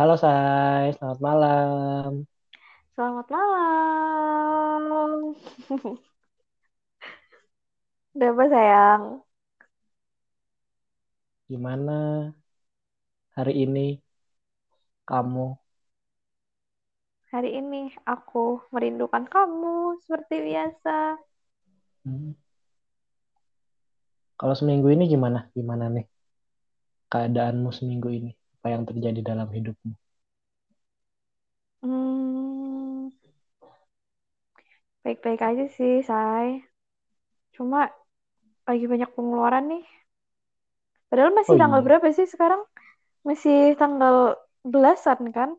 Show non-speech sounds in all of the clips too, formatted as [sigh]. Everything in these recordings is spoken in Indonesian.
Halo Say, selamat malam. Selamat malam. [laughs] Udah apa sayang? Gimana hari ini kamu? Hari ini aku merindukan kamu seperti biasa. Hmm, Kalau seminggu ini gimana? Gimana nih keadaanmu seminggu ini? Apa yang terjadi dalam hidupmu? Hmm, baik-baik aja sih, say. Cuma lagi banyak pengeluaran nih. Padahal masih Oh tanggal iya, berapa sih sekarang? Masih tanggal belasan kan?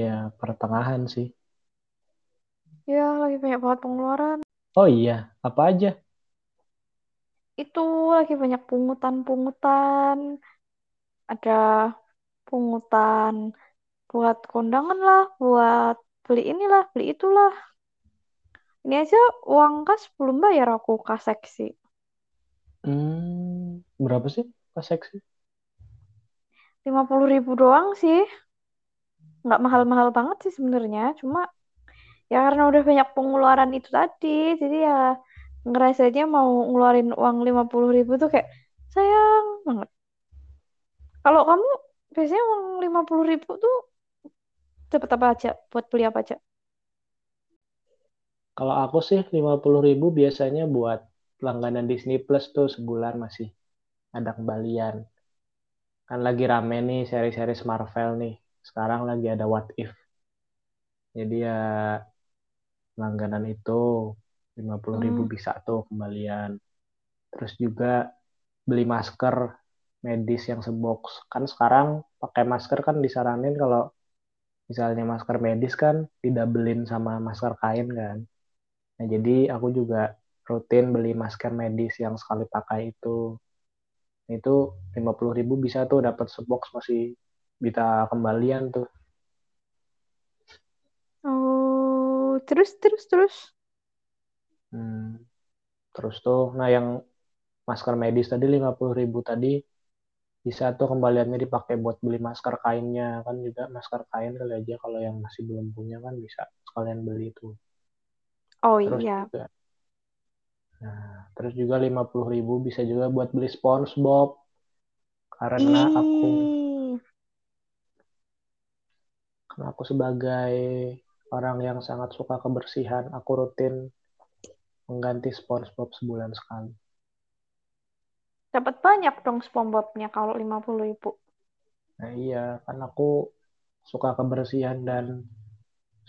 ya pertengahan sih. Ya, lagi banyak banget pengeluaran. Oh iya, apa aja? Itu lagi banyak pungutan-pungutan. Ada pungutan buat kondangan lah, buat beli inilah, beli itulah. Ini aja uang kas belum bayar aku kas seksi. Hmm, berapa sih pas seksi? lima puluh ribu doang sih. Nggak mahal-mahal banget sih sebenarnya. Cuma ya karena udah banyak pengeluaran itu tadi. Jadi ya ngerasanya mau ngeluarin uang lima puluh ribu tuh kayak sayang banget. Kalau kamu biasanya uang lima puluh ribu tuh dapat apa aja? Buat beli apa aja? Kalau aku sih 50.000 ribu biasanya buat langganan Disney Plus tuh sebulan masih ada kembalian. Kan lagi rame nih seri-seri Marvel nih. Sekarang lagi ada What If. Jadi ya langganan itu 50.000 Hmm. bisa tuh kembalian. Terus juga beli masker medis yang sebox. Kan sekarang pakai masker kan disaranin kalau misalnya masker medis kan didabelin sama masker kain kan. Nah, jadi aku juga rutin beli masker medis yang sekali pakai itu. Itu 50.000 bisa tuh dapat sebox masih bisa kembalian tuh. Oh, terus terus terus. Hmm, terus tuh, nah yang masker medis tadi 50.000 tadi bisa tuh kembaliannya dipakai buat beli masker kainnya. Kan juga masker kain kali aja kalau yang masih belum punya kan bisa sekalian beli itu Oh terus iya. juga nah terus juga 50.000 bisa juga buat beli SpongeBob. Karena aku karena aku sebagai orang yang sangat suka kebersihan aku rutin mengganti SpongeBob sebulan sekali Dapat banyak dong SpongeBob-nya kalau lima puluh ribu. nah iya kan aku suka kebersihan dan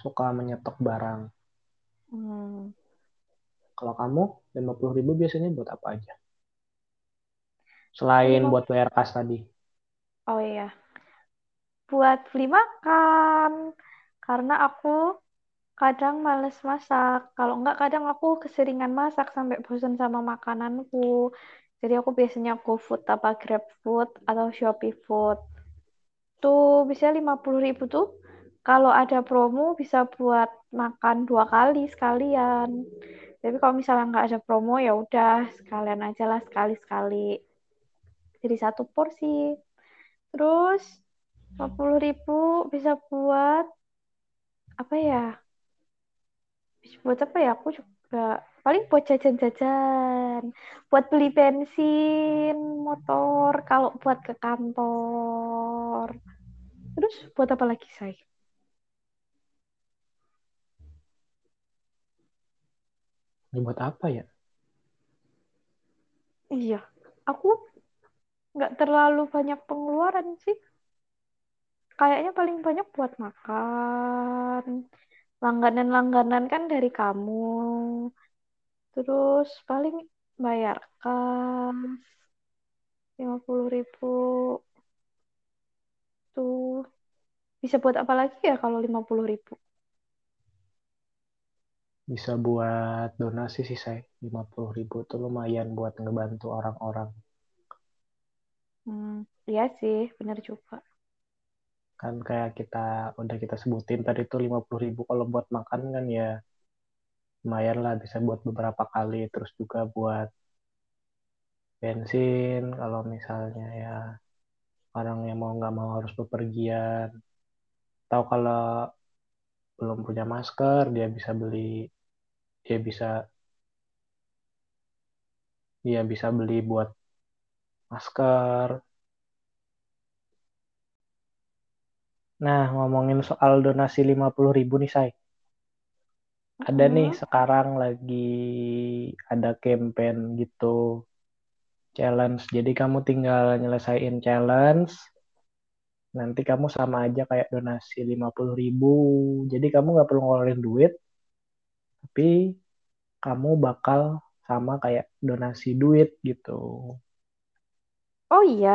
suka menyetok barang Hmm. kalau kamu 50.000 biasanya buat apa aja Selain buat bayar kas tadi. oh iya, buat beli makan. Karena aku kadang males masak. Kalau enggak, kadang aku keseringan masak sampai bosan sama makananku. Jadi aku biasanya GoFood apa GrabFood atau Shopee Food. Tuh bisa lima puluh ribu tuh. Kalau ada promo bisa buat makan dua kali sekalian. Tapi kalau misalnya nggak ada promo ya udah sekalian aja lah sekali-sekali. Jadi satu porsi. Terus 50 ribu bisa buat apa ya? Bisa buat apa ya? Aku juga paling buat jajan-jajan. Buat beli bensin motor kalau buat ke kantor. Terus buat apa lagi, say? Ini buat apa ya? Iya, aku nggak terlalu banyak pengeluaran sih. Kayaknya paling banyak buat makan. Langganan-langganan kan dari kamu. Terus paling bayar kas lima puluh ribu tuh bisa buat apa lagi ya kalau lima puluh ribu? Bisa buat donasi sih saya. 50.000 tuh lumayan buat ngebantu orang-orang. Hmm, iya sih, benar juga. Kan kayak kita udah kita sebutin tadi tuh 50.000 kalau buat makan kan ya lumayan lah bisa buat beberapa kali. Terus juga buat bensin kalau misalnya ya orang yang mau nggak mau harus bepergian atau kalau belum punya masker dia bisa beli dia bisa dia bisa beli buat masker Nah, ngomongin soal donasi 50 ribu nih, Say. Ada nih sekarang lagi ada campaign gitu, challenge. Jadi kamu tinggal nyelesain challenge, nanti kamu sama aja kayak donasi 50 ribu. Jadi kamu nggak perlu ngeluarin duit, tapi kamu bakal sama kayak donasi duit gitu. Oh iya,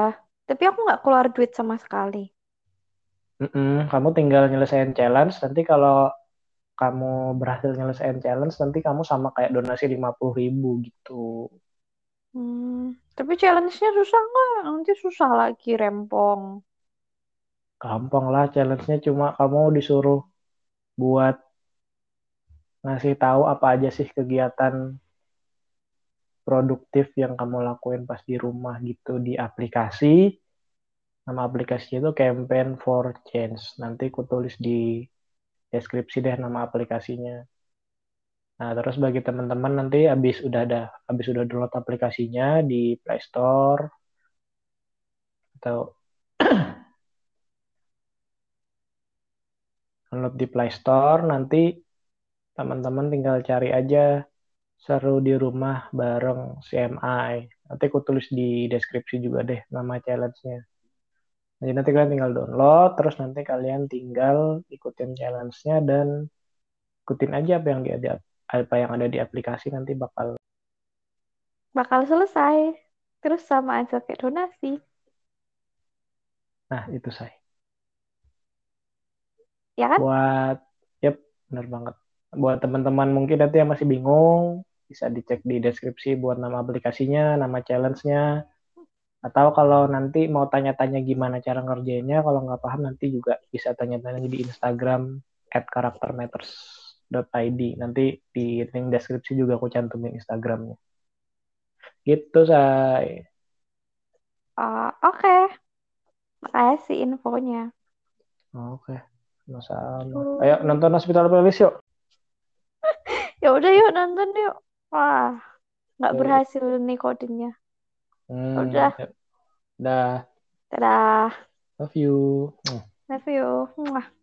tapi aku nggak keluar duit sama sekali. Mm-mm, kamu tinggal nyelesain challenge, nanti kalau kamu berhasil nyelesain challenge, nanti kamu sama kayak donasi 50 ribu gitu. Hmm, tapi challenge-nya susah nggak? Nanti susah lagi rempong. Gampang lah challenge-nya cuma kamu disuruh buat ngasih tahu apa aja sih kegiatan produktif yang kamu lakuin pas di rumah gitu di aplikasi. Nama aplikasinya itu Campaign for Change. Nanti aku tulis di deskripsi deh nama aplikasinya. Nah, terus bagi teman-teman nanti habis udah ada habis udah download aplikasinya di Play Store atau [clears throat] download di Play Store nanti teman-teman tinggal cari aja seru di rumah bareng CMI. Nanti aku tulis di deskripsi juga deh nama challenge-nya. Jadi nanti kalian tinggal download, terus nanti kalian tinggal ikutin challenge-nya dan ikutin aja apa yang di apa yang ada di aplikasi nanti bakal Bakal selesai. Terus sama aja kayak donasi. Nah, itu saya. Ya kan? Buat yep, benar banget. Buat teman-teman mungkin nanti yang masih bingung, bisa dicek di deskripsi buat nama aplikasinya, nama challenge-nya. Atau kalau nanti mau tanya-tanya gimana cara ngerjainnya, kalau nggak paham nanti juga bisa tanya-tanya di Instagram at karaktermatters.id. Nanti di link deskripsi juga aku cantumin Instagramnya. Gitu, say. Uh, Oke. Okay. Makasih infonya. Oke, okay. sama Ayo nonton Hospital Playlist yuk. [laughs] ya udah yuk nonton yuk. Wah, nggak berhasil nih kodenya. Hmm, udah. Dah. Dadah. Love you. Love you. Mwah.